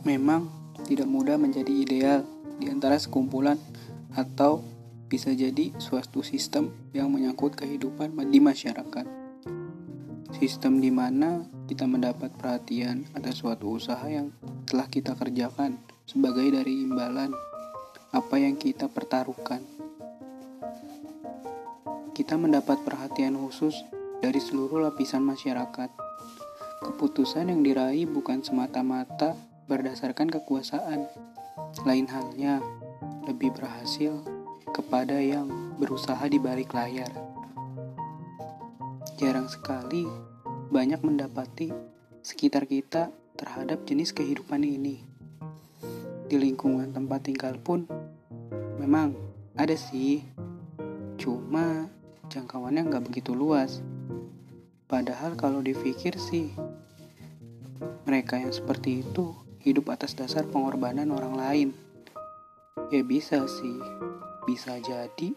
Memang tidak mudah menjadi ideal di antara sekumpulan atau bisa jadi suatu sistem yang menyangkut kehidupan di masyarakat. Sistem di mana kita mendapat perhatian atas suatu usaha yang telah kita kerjakan sebagai dari imbalan apa yang kita pertaruhkan. Kita mendapat perhatian khusus dari seluruh lapisan masyarakat. Keputusan yang diraih bukan semata-mata berdasarkan kekuasaan. Lain halnya, lebih berhasil kepada yang berusaha di balik layar. Jarang sekali banyak mendapati sekitar kita terhadap jenis kehidupan ini. Di lingkungan tempat tinggal pun memang ada sih, cuma jangkauannya nggak begitu luas. Padahal kalau dipikir sih, mereka yang seperti itu hidup atas dasar pengorbanan orang lain. Ya bisa sih, bisa jadi